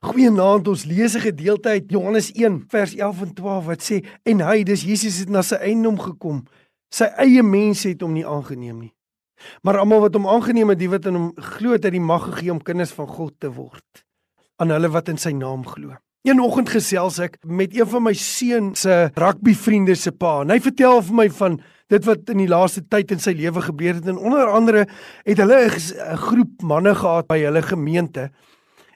Goeienaand, ons lees 'n gedeelte uit Johannes 1 vers 11 en 12 wat sê en hy, dis Jesus het na sy eindom gekom. Sy eie mense het hom nie aangeneem nie. Maar almal wat hom aangeneem het, die wat in hom glo, het hy die mag gegee om kinders van God te word. Aan hulle wat in sy naam glo. Een oggend gesels ek met een van my seun se rugbyvriende se pa. En hy vertel vir my van dit wat in die laaste tyd in sy lewe gebeur het en onder andere het hulle 'n groep manne gehad by hulle gemeente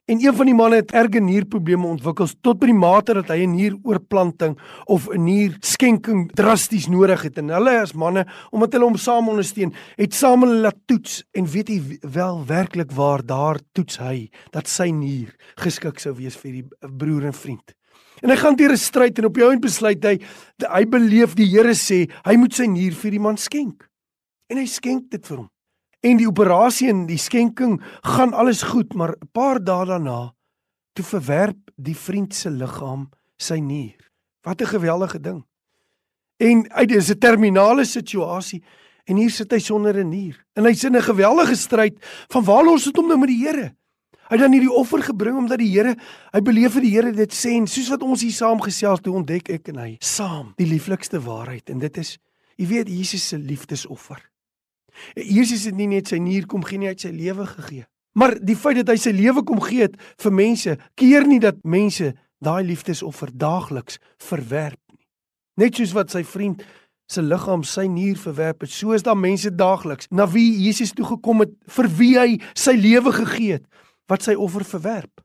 En een van die manne het erge nierprobleme ontwikkel tot by die mate dat hy 'n nieroorplanting of 'n nierskenking drasties nodig het. En hulle as manne, omdat hulle hom saam ondersteun, het saam hulle laat toets en weet hy wel werklik waar daar toets hy dat sy nier geskik sou wees vir die broer en vriend. En hy gaan deur 'n stryd en op die einde besluit hy hy beleef die Here sê hy moet sy nier vir die man skenk. En hy skenk dit vir hom en die operasie en die skenking gaan alles goed, maar 'n paar dae daarna toe verwerp die vriend se liggaam sy nier. Wat 'n geweldige ding. En uit is 'n terminale situasie en hier sit hy sonder 'n nier. En hy's in 'n geweldige stryd van waar los dit hom nou met die Here? Hy het dan hierdie offer gebring omdat die Here, hy beleef vir die Here dit sê en soos wat ons hier saam gesels toe ontdek ek en hy saam die lieflikste waarheid en dit is jy weet Jesus se liefdesoffer. Jesus het nie net sy nier kom gee nie, hy het sy lewe gegee. Maar die feit dat hy sy lewe kom gee het vir mense, keer nie dat mense daai liefdesoffer daagliks verwerp nie. Net soos wat sy vriend se liggaam sy nier verwerp het, so is daar mense daagliks na wie Jesus toe gekom het vir wie hy sy lewe gegee het, wat sy offer verwerp.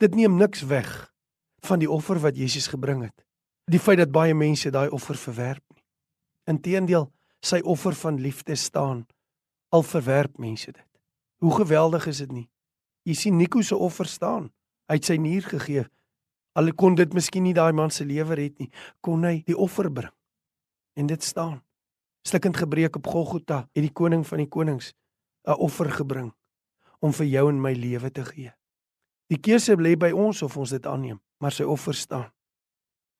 Dit neem niks weg van die offer wat Jesus gebring het. Die feit dat baie mense daai offer verwerp nie. Inteendeel, sy offer van liefde staan al verwerp mense dit. Hoe geweldig is dit nie? Jy sien Nico se offer staan. Hy het sy nier gegee. Al kon dit miskien nie daai man se lewe red nie, kon hy die offer bring. En dit staan. Stikkend gebreek op Golgotha het die koning van die konings 'n offer gebring om vir jou en my lewe te gee. Die keuse lê by ons of ons dit aanneem, maar sy offer staan.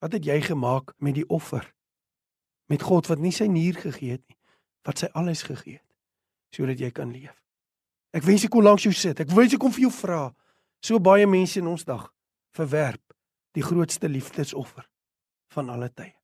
Wat het jy gemaak met die offer? Met God wat nie sy nier gegee het nie, wat sy alles gegee het sodat jy kan leef. Ek wens ek kon langs jou sit. Ek wens ek kon vir jou vra. So baie mense in ons dag verwerp die grootste liefdesoffer van alle tye.